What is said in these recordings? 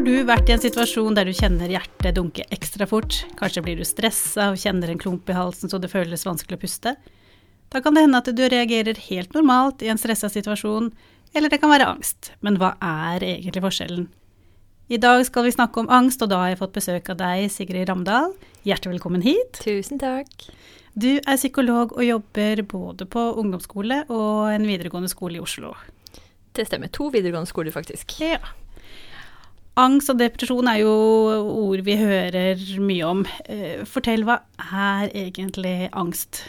Har du vært i en situasjon der du kjenner hjertet dunke ekstra fort? Kanskje blir du stressa og kjenner en klump i halsen så det føles vanskelig å puste? Da kan det hende at du reagerer helt normalt i en stressa situasjon, eller det kan være angst. Men hva er egentlig forskjellen? I dag skal vi snakke om angst, og da har jeg fått besøk av deg, Sigrid Ramdal. Hjertelig velkommen hit. Tusen takk. Du er psykolog og jobber både på ungdomsskole og en videregående skole i Oslo. Det stemmer. To videregående skoler, faktisk. Ja. Angst og depresjon er jo ord vi hører mye om. Eh, fortell, hva er egentlig angst?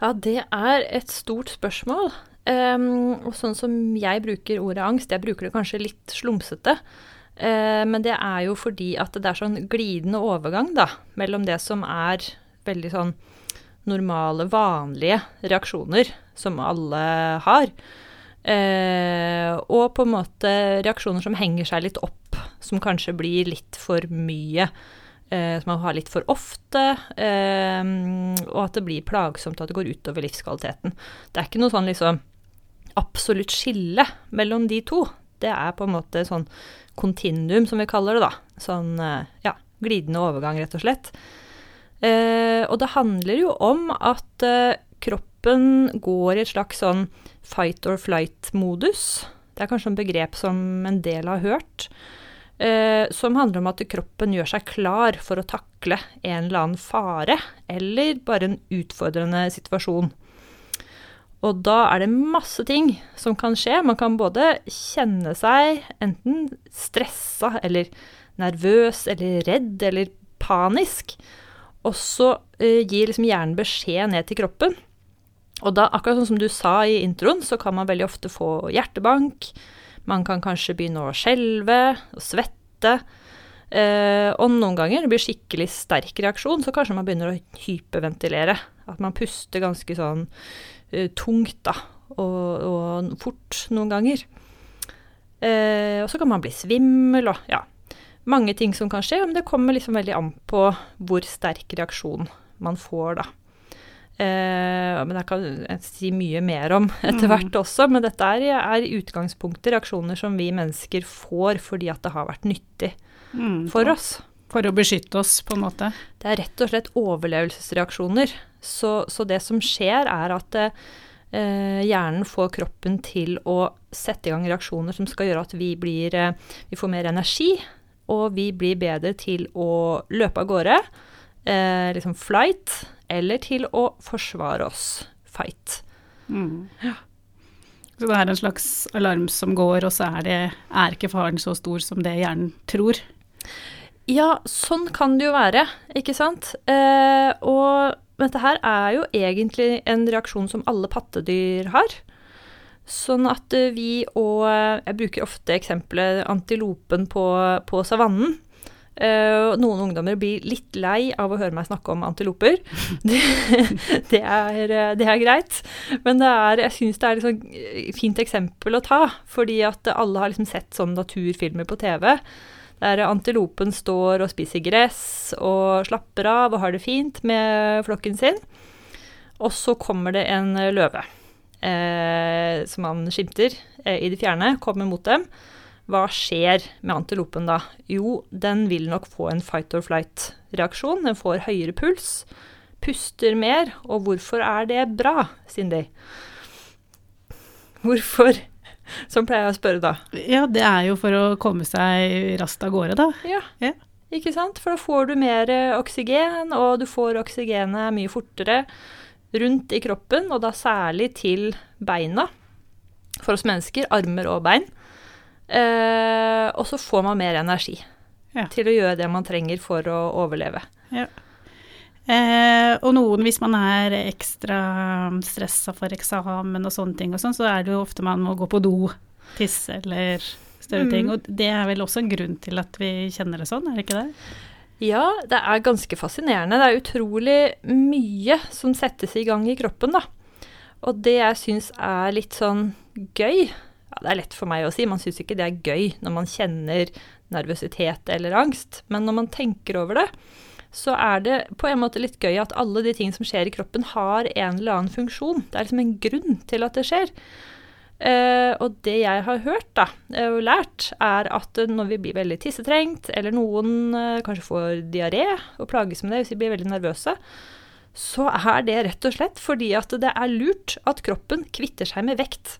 Ja, det er et stort spørsmål. Um, og sånn som jeg bruker ordet angst, jeg bruker det kanskje litt slumsete. Uh, men det er jo fordi at det er sånn glidende overgang da, mellom det som er veldig sånn normale, vanlige reaksjoner som alle har, uh, og på en måte reaksjoner som henger seg litt opp, som kanskje blir litt for mye. Eh, som man har litt for ofte, og at det blir plagsomt at det går utover livskvaliteten. Det er ikke noe sånn liksom absolutt skille mellom de to. Det er på en måte sånn kontinuum, som vi kaller det, da. Sånn ja, glidende overgang, rett og slett. Eh, og det handler jo om at eh, kroppen går i et slags sånn fight or flight-modus. Det er kanskje en begrep som en del har hørt. Eh, som handler om at kroppen gjør seg klar for å takle en eller annen fare, eller bare en utfordrende situasjon. Og da er det masse ting som kan skje. Man kan både kjenne seg enten stressa eller nervøs eller redd eller panisk. Og så eh, gir liksom hjernen beskjed ned til kroppen. Og da, akkurat sånn som du sa i introen, så kan man veldig ofte få hjertebank. Man kan kanskje begynne å skjelve og svette. Eh, og noen ganger det blir skikkelig sterk reaksjon, så kanskje man begynner å hyperventilere. At man puster ganske sånn eh, tungt, da, og, og, fort noen ganger. Eh, og så kan man bli svimmel og ja, mange ting som kan skje, men det kommer liksom veldig an på hvor sterk reaksjon man får, da. Uh, men jeg kan si mye mer om etter hvert mm. også, men dette er, er i utgangspunktet reaksjoner som vi mennesker får fordi at det har vært nyttig mm, for oss. For å beskytte oss, på en måte? Det er rett og slett overlevelsesreaksjoner. Så, så det som skjer, er at eh, hjernen får kroppen til å sette i gang reaksjoner som skal gjøre at vi, blir, eh, vi får mer energi, og vi blir bedre til å løpe av gårde, eh, liksom flight, eller til å forsvare oss, fight. Mm. Ja. Så det er en slags alarm som går, og så er, det, er ikke faren så stor som det hjernen tror? Ja, sånn kan det jo være, ikke sant. Eh, og dette her er jo egentlig en reaksjon som alle pattedyr har. Sånn at eh, vi og Jeg bruker ofte eksempelet antilopen på, på savannen. Uh, noen ungdommer blir litt lei av å høre meg snakke om antiloper. Det, det, er, det er, greit. Men er, jeg syns det er et liksom fint eksempel å ta. Fordi at alle har liksom sett sånne naturfilmer på TV der antilopen står og spiser gress og slapper av og har det fint med flokken sin. Og så kommer det en løve eh, som han skimter eh, i det fjerne, kommer mot dem. Hva skjer med antilopen da? Jo, den vil nok få en fight or flight-reaksjon. Den får høyere puls, puster mer. Og hvorfor er det bra, Cindy? Hvorfor Sånn pleier jeg å spørre da. Ja, det er jo for å komme seg raskt av gårde, da. Ja. ja. Ikke sant? For da får du mer eh, oksygen, og du får oksygenet mye fortere rundt i kroppen, og da særlig til beina. For oss mennesker, armer og bein. Eh, og så får man mer energi ja. til å gjøre det man trenger for å overleve. Ja. Eh, og noen, hvis man er ekstra stressa for eksamen og sånne ting, og sånn, så er det jo ofte man må gå på do, tisse eller større mm. ting. Og det er vel også en grunn til at vi kjenner det sånn, er det ikke det? Ja, det er ganske fascinerende. Det er utrolig mye som settes i gang i kroppen, da. Og det jeg syns er litt sånn gøy ja, Det er lett for meg å si, man syns ikke det er gøy når man kjenner nervøsitet eller angst, men når man tenker over det, så er det på en måte litt gøy at alle de ting som skjer i kroppen, har en eller annen funksjon. Det er liksom en grunn til at det skjer. Uh, og det jeg har hørt da, eh, og lært, er at når vi blir veldig tissetrengt, eller noen uh, kanskje får diaré og plages med det hvis vi blir veldig nervøse, så er det rett og slett fordi at det er lurt at kroppen kvitter seg med vekt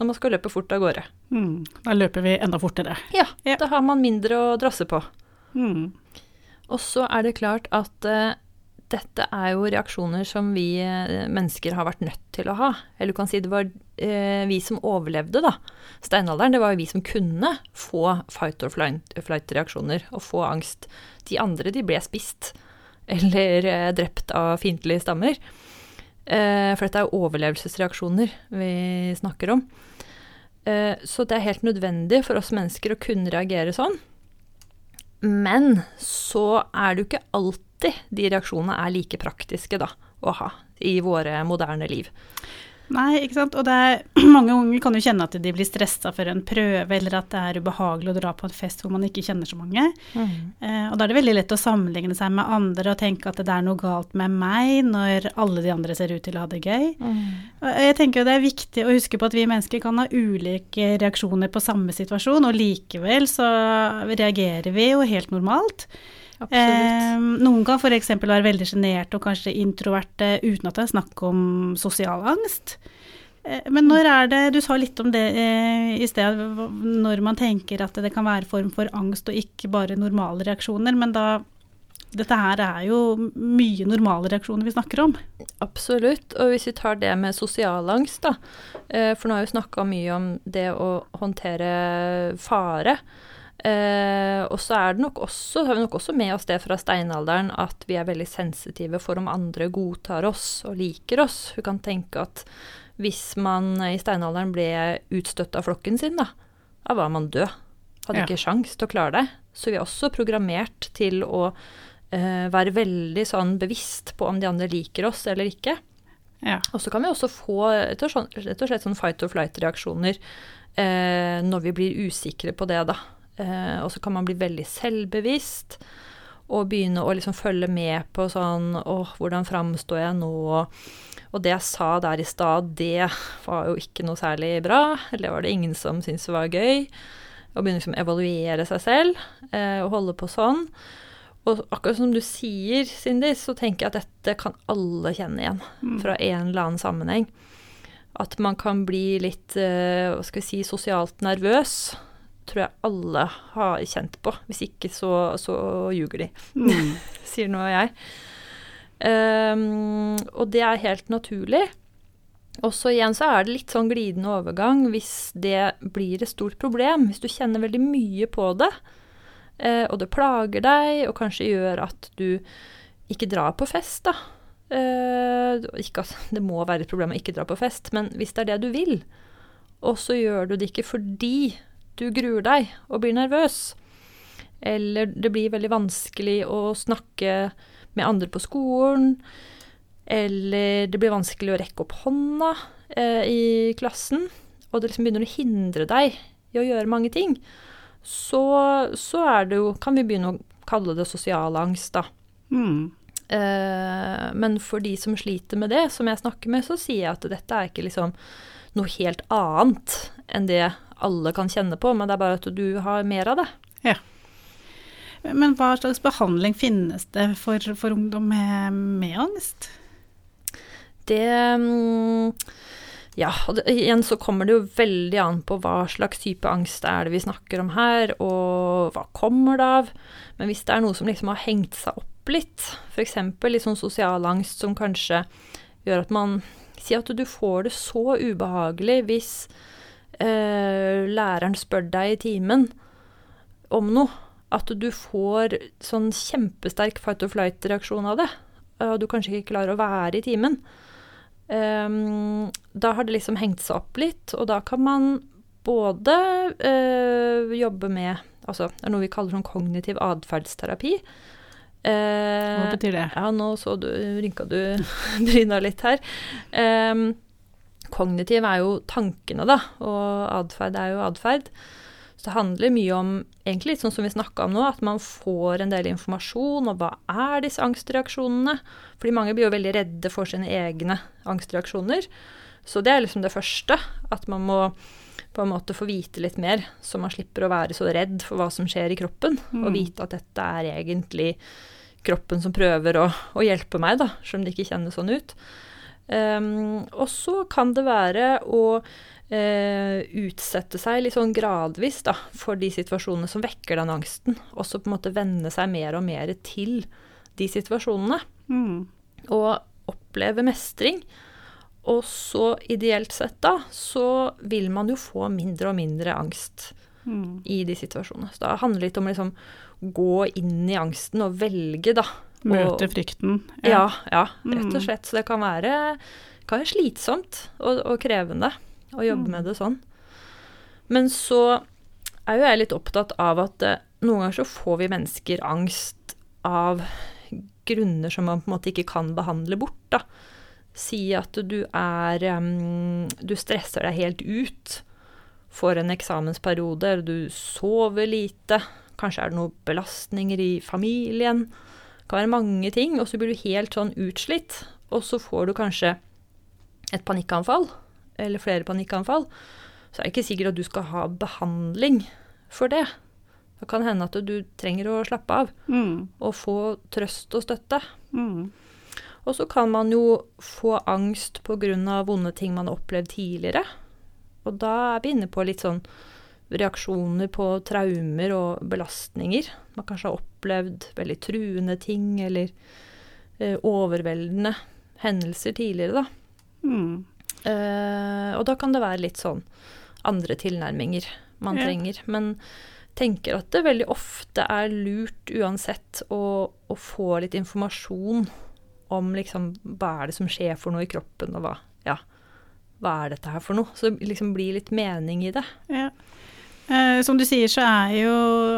når man skal løpe fort av gårde. Mm. Da løper vi enda fortere. Ja, Ja. da har man mindre å drasse på. Mm. Og så er det klart at uh, dette er jo reaksjoner som vi uh, mennesker har vært nødt til å ha. Eller du kan si det var uh, vi som overlevde, da. Steinalderen, det var jo vi som kunne få fight or flight- flight-reaksjoner og få angst. De andre, de ble spist. Eller drept av fiendtlige stammer. For dette er jo overlevelsesreaksjoner vi snakker om. Eh, så det er helt nødvendig for oss mennesker å kunne reagere sånn. Men så er det jo ikke alltid de reaksjonene er like praktiske da, å ha i våre moderne liv. Nei, ikke sant. Og er, mange unger kan jo kjenne at de blir stressa for en prøve, eller at det er ubehagelig å dra på en fest hvor man ikke kjenner så mange. Eh, og da er det veldig lett å sammenligne seg med andre og tenke at det er noe galt med meg når alle de andre ser ut til å ha det gøy. Og jeg tenker jo det er viktig å huske på at vi mennesker kan ha ulike reaksjoner på samme situasjon, og likevel så reagerer vi jo helt normalt. Eh, noen kan f.eks. være veldig sjenerte og kanskje introverte uten at det er snakk om sosial angst. Eh, men når er det Du sa litt om det eh, i sted, når man tenker at det kan være form for angst og ikke bare normale reaksjoner. Men da Dette her er jo mye normale reaksjoner vi snakker om. Absolutt. Og hvis vi tar det med sosial angst, da. eh, For nå har vi snakka mye om det å håndtere fare. Eh, og så er det nok også, har vi nok også med oss det fra steinalderen at vi er veldig sensitive for om andre godtar oss og liker oss. Hun kan tenke at hvis man i steinalderen ble utstøtt av flokken sin, da, da var man død. Hadde Ja. ikke sjans til å klare det. Så vi er også programmert til å eh, være veldig sånn bevisst på om de andre liker oss eller ikke. Ja. Og så kan vi også få rett og slett, sånn fight or flight-reaksjoner eh, når vi blir usikre på det, da. Eh, og så kan man bli veldig selvbevisst og begynne å liksom følge med på sånn åh, hvordan framstår jeg nå? Og det jeg sa der i stad, det var jo ikke noe særlig bra. Eller det var det ingen som syntes det var gøy. Å begynne liksom å evaluere seg selv eh, og holde på sånn. Og akkurat som du sier, Cindy, så tenker jeg at dette kan alle kjenne igjen fra en eller annen sammenheng. At man kan bli litt, eh, hva skal vi si, sosialt nervøs. Tror jeg alle har kjent på. Hvis ikke, så, så ljuger de, Mm. sier nå jeg. Um, og det er helt naturlig. Og så igjen så er det litt sånn glidende overgang hvis det blir et stort problem. Hvis du kjenner veldig mye på det, eh, og det plager deg, og kanskje gjør at du ikke drar på fest, da. Eh, ikke det må være et problem å ikke dra på fest, men hvis det er det du vil, og så gjør du det ikke fordi du gruer deg og blir nervøs, eller det blir veldig vanskelig å snakke med andre på skolen, eller det blir vanskelig å rekke opp hånda eh, i klassen, og det liksom begynner å hindre deg i å gjøre mange ting, så, så er det jo Kan vi begynne å kalle det sosial angst, da. Mm. Eh, men for de som sliter med det, som jeg snakker med, så sier jeg at dette er ikke liksom noe helt annet enn det alle kan kjenne på, men det er bare at du har mer av det. Men hva slags behandling finnes det for, for ungdom med, med angst? Det mm, Ja, det, igjen så kommer det jo veldig an på hva slags type angst er det vi snakker om her, og hva kommer det av. Men hvis det er noe som liksom har hengt seg opp litt, f.eks. litt sånn sosial angst som kanskje gjør at man Si at du får det så ubehagelig hvis eh, læreren spør deg i timen om noe, at du får sånn kjempesterk fight or flight-reaksjon av det, og du kanskje ikke klarer å være i timen. Um, da har det liksom hengt seg opp litt, og da kan man både eh, jobbe med Altså, det er noe vi kaller sånn kognitiv atferdsterapi. Eh, Hva betyr det? ja, nå så du, rynka du bryna litt her. Ehm, kognitiv er jo tankene, da, og atferd er jo atferd. Så det handler mye om, egentlig litt sånn som vi snakka om nå, at man får en del informasjon om hva er disse angstreaksjonene. Fordi mange blir jo veldig redde for sine egne angstreaksjoner. Så det er liksom det første. At man må på en måte få vite litt mer, så man slipper å være så redd for hva som skjer i kroppen. Mm. Og vite at dette er egentlig kroppen som prøver å, å hjelpe meg, da, selv om det ikke kjennes sånn ut. Um, og så kan det være å uh, utsette seg litt sånn gradvis da, for de situasjonene som vekker den angsten. Og så på en måte venne seg mer og mer til de situasjonene. Mm. Og oppleve mestring. Og så ideelt sett da, så vil man jo få mindre og mindre angst Mm. i de situasjonene. Så da handler det litt om å liksom gå inn i angsten og velge, da. Møte frykten. Ja, ja, rett Mm. og slett. Så det kan være, kan være slitsomt og, og krevende å jobbe Mm. med det sånn. Men så er jo jeg litt opptatt av at eh, noen ganger så får vi mennesker angst av grunner som man på en måte ikke kan behandle bort, da. Si at du er em, Du stresser deg helt ut for en eksamensperiode, eller du sover lite. Kanskje er det noen belastninger i familien. Kan være mange ting, og så blir du helt sånn utslitt. Og så får du kanskje et panikkanfall, eller flere panikkanfall. Så er det ikke sikkert at du skal ha behandling for det. Det kan hende at du trenger å slappe av Mm. og få trøst og støtte. Mm. Og så kan man jo få angst pga. vonde ting man har opplevd tidligere. Og da er vi inne på litt sånn reaksjoner på traumer og belastninger. Man kanskje har opplevd veldig truende ting eller eh, overveldende hendelser tidligere, da. Mm. Eh, og da kan det være litt sånn andre tilnærminger man Ja. trenger. Men tenker at det veldig ofte er lurt uansett å, å få litt informasjon om liksom hva er det som skjer for noe i kroppen, og hva, ja, hva er dette her for noe? Så liksom blir litt mening i det. Ja. Eh, som du sier, så er jo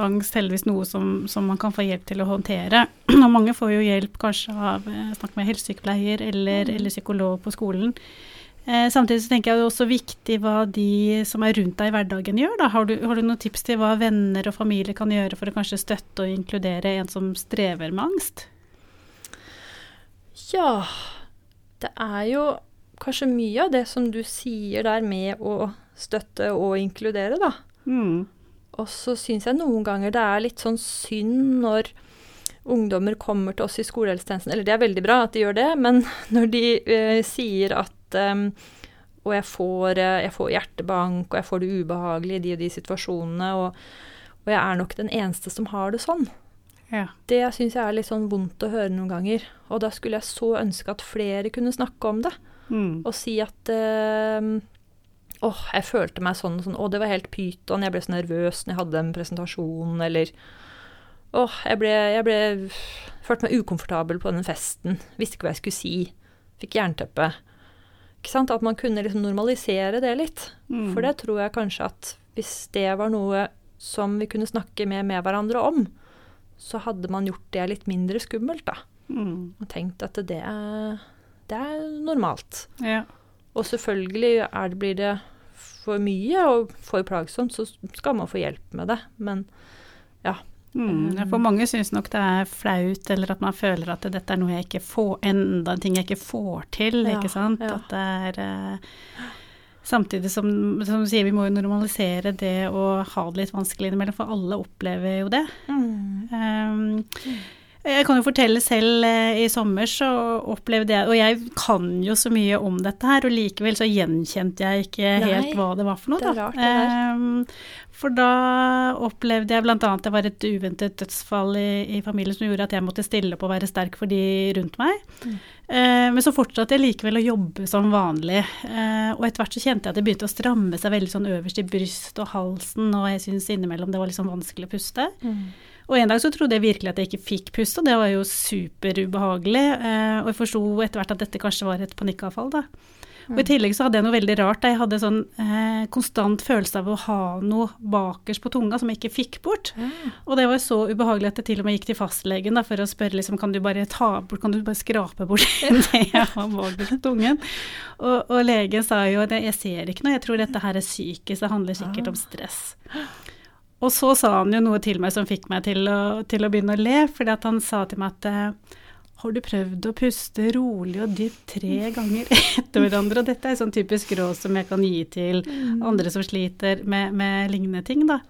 angst heldigvis noe som, som man kan få hjelp til å håndtere. Og mange får jo hjelp kanskje av eh, snakk med helsesykepleier eller, mm. eller psykolog på skolen. Eh, samtidig så tenker jeg det er også viktig hva de som er rundt deg i hverdagen gjør. Da. Har, du, har du noen tips til hva venner og familie kan gjøre for å kanskje støtte og inkludere en som strever med angst? Ja, det er jo kanskje mye av det som du sier der med å støtte og inkludere, da. Mm. Og så syns jeg noen ganger det er litt sånn synd når ungdommer kommer til oss i skolehelsetjenesten, eller det er veldig bra at de gjør det, men når de eh, sier at eh, og jeg får, eh, jeg får hjertebank, og jeg får det ubehagelig i de og de situasjonene, og, og jeg er nok den eneste som har det sånn. Ja. Det syns jeg er litt sånn vondt å høre noen ganger. Og da skulle jeg så ønske at flere kunne snakke om det, Mm. og si at em, Åh, jeg følte meg sånn og sånn. Å, det var helt pyton. Jeg ble så nervøs når jeg hadde den presentasjonen, eller Åh, jeg ble, jeg ble Følte meg ukomfortabel på den festen. Visste ikke hva jeg skulle si. Fikk jernteppe. Ikke sant? At man kunne liksom normalisere det litt. Mm. For det tror jeg kanskje at hvis det var noe som vi kunne snakke med, med hverandre om, så hadde man gjort det litt mindre skummelt, da. Mm. Og tenkt at det er, det er normalt. Ja. Og selvfølgelig er det, blir det for mye og for plagsomt, så skal man få hjelp med det. Men Mm, ja, for mange syns nok det er flaut, eller at man føler at dette er noe jeg ikke får, enda en ting jeg ikke får til, Ja, ikke sant. ja. At det er eh, Samtidig som, som du sier, vi må jo normalisere det å ha det litt vanskelig innimellom, for alle opplever jo det. Um, jeg kan jo fortelle selv eh, i sommer så opplevde jeg Og jeg kan jo så mye om dette her, og likevel så gjenkjente jeg ikke Nei, helt hva det var for noe. da. rart. Um, for da opplevde jeg bl.a. at det var et uventet dødsfall i, i familien som gjorde at jeg måtte stille opp og være sterk for de rundt meg. Mm. Eh, men så fortsatte jeg likevel å jobbe som vanlig. Eh, og etter hvert så kjente jeg at det begynte å stramme seg veldig sånn øverst i bryst og halsen, og jeg syntes innimellom det var litt sånn vanskelig å puste. Og en dag så trodde jeg virkelig at jeg ikke fikk puste, og det var jo superubehagelig. Eh, og jeg forsto etter hvert at dette kanskje var et panikkavfall, da. Og i tillegg så hadde jeg noe veldig rart. Jeg hadde sånn eh, konstant følelse av å ha noe bakerst på tunga som jeg ikke fikk bort. Og det var så ubehagelig at jeg til og med gikk til fastlegen da, for å spørre liksom, kan du bare ta bort, kan du bare skrape bort det jeg har bakerst på tungen. Og, og legen sa jo at jeg ser ikke noe, jeg tror dette her er psykisk, det handler sikkert om stress. Og så sa han jo noe til meg som fikk meg til å, til å begynne å le, fordi at han sa til meg at eh, har du prøvd å puste rolig og dypt tre ganger etter hverandre? Og dette er sånn typisk råd som jeg kan gi til andre som sliter med, med lignende ting, da.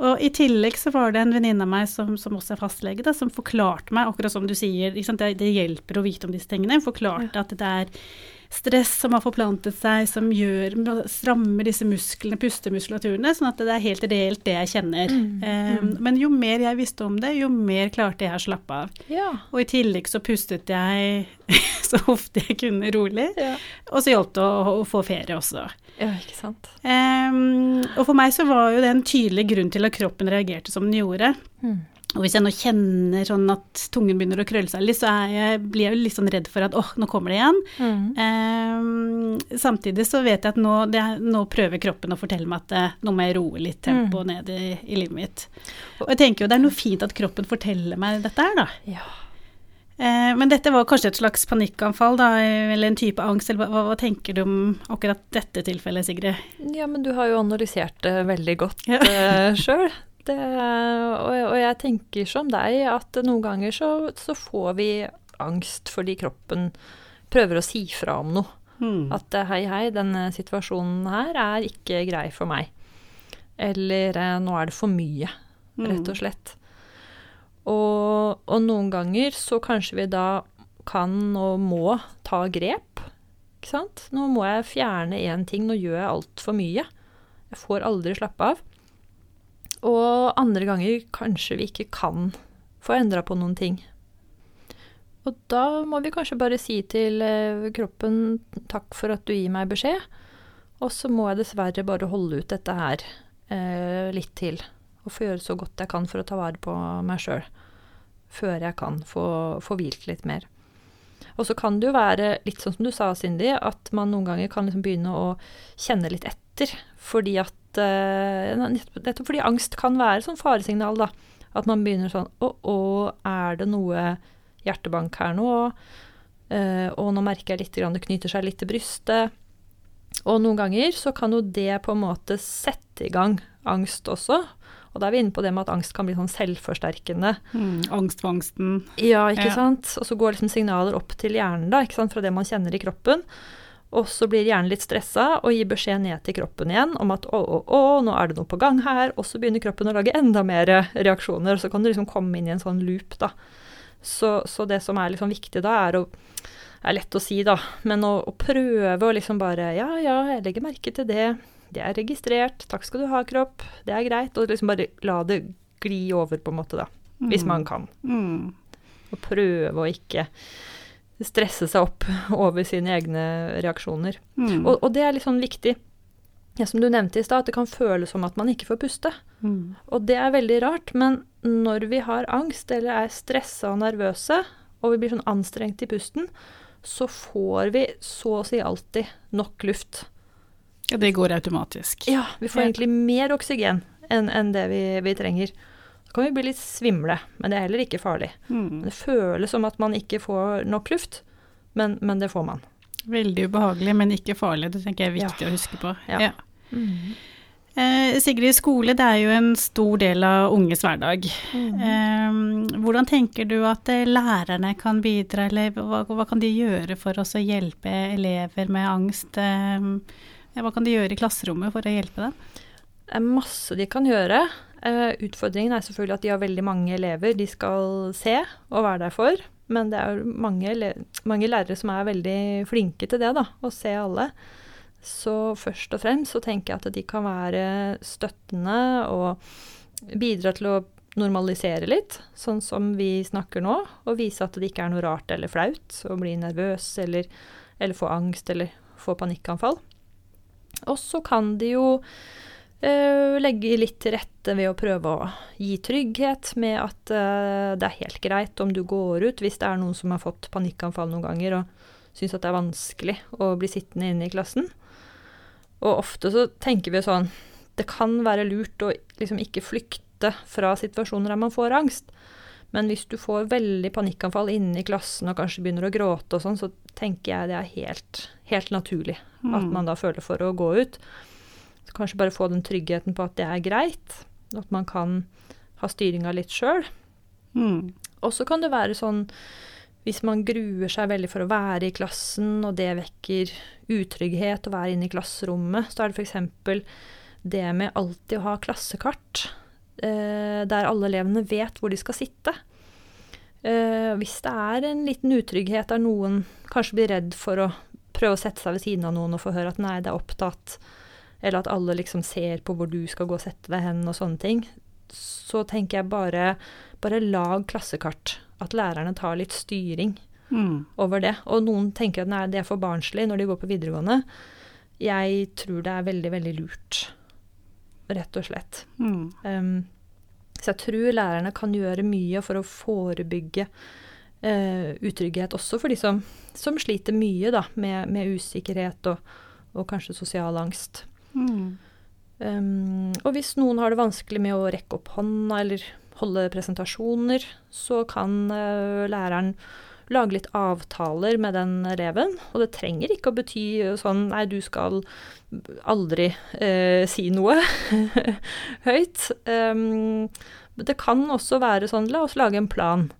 Og i tillegg så var det en venninne av meg som, som, også er fastlege, da, som forklarte meg, akkurat som du sier, det, det, hjelper å vite om disse tingene, forklarte at det er stress som har forplantet seg, som gjør, strammer disse musklene, pustemuskulaturene, sånn at det er helt reelt det jeg kjenner. Mm, Um, men jo mer jeg visste om det, jo mer klarte jeg å slappe av. Ja. Og i tillegg så pustet jeg så ofte jeg kunne rolig, ja. og så hjalp det å, å, få ferie også. Ja, ikke sant. Um, og for meg så var jo det en tydelig grunn til at kroppen reagerte som den gjorde. Mm. Og hvis jeg nå kjenner sånn at tungen begynner å krølle seg litt, så jeg, blir jeg jo litt sånn redd for at åh, nå kommer det igjen. Mm. Eh, samtidig så vet jeg at nå, det, nå, prøver kroppen å fortelle meg at uh, nå må jeg roe litt tempo mm. ned i, i, livet mitt. Og jeg tenker jo det er noe fint at kroppen forteller meg dette her, da. Ja. Eh, men dette var kanskje et slags panikkanfall, da, eller en type angst, eller hva, hva, tenker du om akkurat dette tilfellet, Sigrid? Ja, men du har jo analysert det veldig godt ja. uh, sjøl. Det, og, og, jeg tenker som deg at noen ganger så, så, får vi angst fordi kroppen prøver å si fra om noe. Mm. At eh, hei, hei, denne situasjonen her er ikke grei for meg. Eller eh, nå er det for mye, rett og hmm. slett. Og, og noen ganger så kanskje vi da kan og må ta grep. Ikke sant? Nå må jeg fjerne én ting, nå gjør jeg altfor mye. Jeg får aldri slappe av. Og andre ganger kanskje vi ikke kan få endra på noen ting. Og da må vi kanskje bare si til eh, kroppen takk for at du gir meg beskjed, og så må jeg dessverre bare holde ut dette her eh, litt til. Og få gjøre så godt jeg kan for å ta vare på meg sjøl. Før jeg kan få, få hvilt litt mer. Og så kan det jo være litt sånn som du sa, Cindy, at man noen ganger kan liksom begynne å kjenne litt etter. Fordi at Nettopp fordi angst kan være sånn faresignal, da. At man begynner sånn Å, å, er det noe hjertebank her nå? Uh, og nå merker jeg litt grann det knyter seg litt til brystet. Og noen ganger så kan jo det på en måte sette i gang angst også. Og da er vi inne på det med at angst kan bli sånn selvforsterkende. Mm, angst for angsten. Ja, ikke ja. sant. Og så går liksom signaler opp til hjernen, da, ikke sant, fra det man kjenner i kroppen. Og så blir hjernen litt stressa og gir beskjed ned til kroppen igjen om at å, å, å, nå er det noe på gang her. Og så begynner kroppen å lage enda mer reaksjoner, og så kan du liksom komme inn i en sånn loop, da. Så, så det som er liksom viktig da, er å er lett å si, da, men å, å, prøve å liksom bare Ja, ja, jeg legger merke til det. Det er registrert. Takk skal du ha, kropp. Det er greit. Og liksom bare la det gli over, på en måte, da. Hvis mm. man kan. Mm. Og prøve å ikke stresse seg opp over sine egne reaksjoner. Mm. Og, og, det er litt sånn viktig. Ja, som du nevnte i stad, at det kan føles som at man ikke får puste. Mm. Og det er veldig rart, men når vi har angst eller er stressa og nervøse, og vi blir sånn anstrengt i pusten, så får vi så å si alltid nok luft. Ja, det går automatisk. Ja, vi får egentlig mer oksygen enn en det vi, vi trenger. Så kan vi bli litt svimle, men det er heller ikke farlig. Mm. Det føles som at man ikke får nok luft, men, men, det får man. Veldig ubehagelig, men ikke farlig. Det tenker jeg er viktig ja. å huske på. Ja. ja. Mm. Eh, Sigrid, skole det er jo en stor del av unges hverdag. Mm. Eh, hvordan tenker du at eh, lærerne kan bidra, eller hva, hva kan de gjøre for å hjelpe elever med angst? Eh, hva kan de gjøre i klasserommet for å hjelpe dem? Det er masse de kan gjøre. Uh, utfordringen er selvfølgelig at de har veldig mange elever de skal se og være der for. Men det er mange, mange lærere som er veldig flinke til det, da, å se alle. Så først og fremst så tenker jeg at de kan være støttende og bidra til å normalisere litt, sånn som vi snakker nå, og vise at det ikke er noe rart eller flaut å bli nervøs eller, eller få angst eller få panikkanfall. Og så kan de jo legge litt til rette ved å prøve å gi trygghet med at uh, det er helt greit om du går ut hvis det er noen som har fått panikkanfall noen ganger og syns at det er vanskelig å bli sittende inne i klassen. Og ofte så tenker vi sånn Det kan være lurt å liksom ikke flykte fra situasjoner der man får angst. Men hvis du får veldig panikkanfall inne i klassen og kanskje begynner å gråte og sånn, så tenker jeg det er helt, helt naturlig mm. at man da føler for å gå ut. Så kanskje bare få den tryggheten på at det er greit, at man kan ha styringa litt sjøl. Mm. Og så kan det være sånn hvis man gruer seg veldig for å være i klassen, og det vekker utrygghet å være inne i klasserommet, så er det f.eks. det med alltid å ha klassekart, eh, der alle elevene vet hvor de skal sitte. Eh, hvis det er en liten utrygghet der noen kanskje blir redd for å prøve å sette seg ved siden av noen og få høre at nei, det er opptatt, eller at alle liksom ser på hvor du skal gå og sette deg hen og sånne ting, så tenker jeg bare, bare lag klassekart at lærerne tar litt styring mm. over det. Og noen tenker at nei, det er for barnslig når de går på videregående. Jeg tror det er veldig, veldig lurt, rett og slett. Mm. Um, så jeg tror lærerne kan gjøre mye for å forebygge uh, utrygghet også for de som, som sliter mye da, med, med usikkerhet og, og, kanskje sosial angst. Mm. Um, og hvis noen har det vanskelig med å rekke opp hånda eller holde presentasjoner, så kan uh, læreren lage litt avtaler med den eleven. Og det trenger ikke å bety sånn nei, du skal aldri uh, si noe høyt. Um, det kan også være sånn la oss lage en plan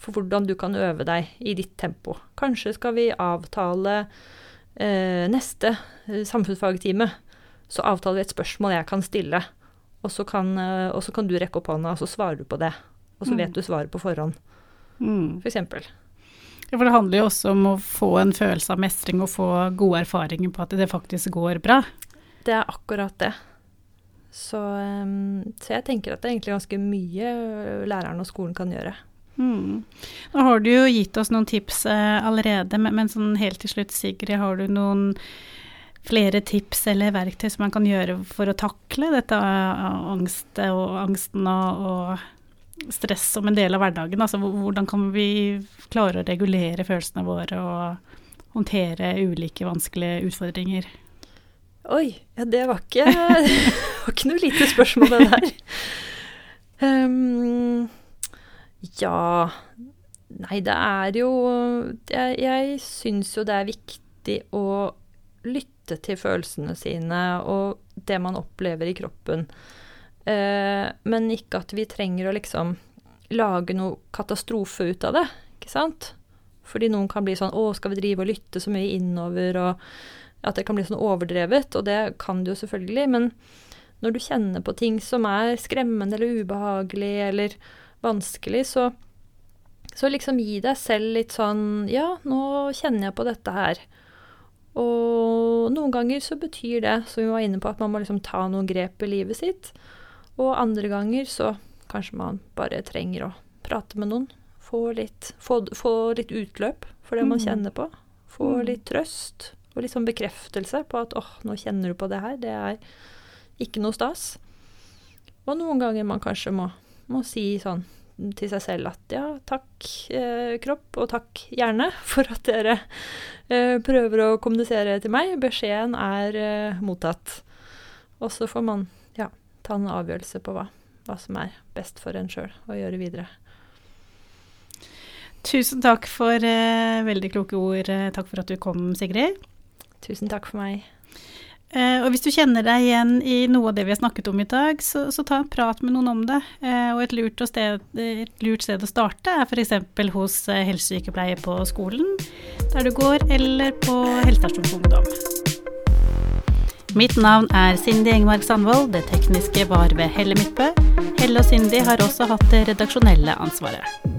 for hvordan du kan øve deg i ditt tempo. Kanskje skal vi avtale uh, neste samfunnsfagtime. Så avtaler vi et spørsmål jeg kan stille og så kan, eh, og så kan du rekke opp hånda, og så svarer du på det. Og så mm. vet du svaret på forhånd, mm. f.eks. For ja, for det handler jo også om å få en følelse av mestring og få gode erfaringer på at det faktisk går bra. Det er akkurat det. Så, um, så jeg tenker at det er egentlig ganske mye læreren og skolen kan gjøre. Mm. Nå har du jo gitt oss noen tips eh, allerede, men, men sånn helt til slutt, Sigrid, har du noen flere tips eller verktøy som man kan gjøre for å takle dette angst og angsten og, og stress som en del av hverdagen? Altså hvordan kan vi klare å regulere følelsene våre og håndtere ulike vanskelige utfordringer? Oi, ja det var ikke, var ikke noe lite spørsmål, det der. Um, ja Nei, det er jo Jeg, jeg syns jo det er viktig å lytte lytte til følelsene sine og det man opplever i kroppen. Eh, men ikke at vi trenger å liksom lage noe katastrofe ut av det, ikke sant? Fordi noen kan bli sånn Å, skal vi drive og lytte så mye innover? Og at det kan bli sånn overdrevet. Og det kan det jo selvfølgelig. Men når du kjenner på ting som er skremmende eller ubehagelig eller vanskelig, så, så liksom gi deg selv litt sånn Ja, nå kjenner jeg på dette her. Og noen ganger så betyr det, som vi var inne på, at man må liksom ta noen grep i livet sitt. Og andre ganger så kanskje man bare trenger å prate med noen. Få litt, få, få litt utløp for det man mm. kjenner på. Få mm. litt trøst og litt sånn bekreftelse på at åh, oh, nå kjenner du på det her. Det er ikke noe stas. Og noen ganger man kanskje må, må si sånn til seg selv at ja, takk eh, kropp, og takk hjerne for at dere eh, prøver å kommunisere til meg. Beskjeden er eh, mottatt. Og så får man ja, ta en avgjørelse på hva, hva som er best for en sjøl å gjøre videre. Tusen takk for eh, veldig kloke ord. Eh, takk for at du kom, Sigrid. Tusen takk for meg. Uh, og hvis du kjenner deg igjen i noe av det vi har snakket om i dag, så, så ta en prat med noen om det. Uh, og et lurt, sted, et lurt, sted, å starte er f.eks. hos uh, helsesykepleier på skolen, der du går, eller på helsestasjon for ungdom. Mitt navn er Cindy Engmark Sandvold, det tekniske var ved Helle Midtbø. Helle og Cindy har også hatt det redaksjonelle ansvaret.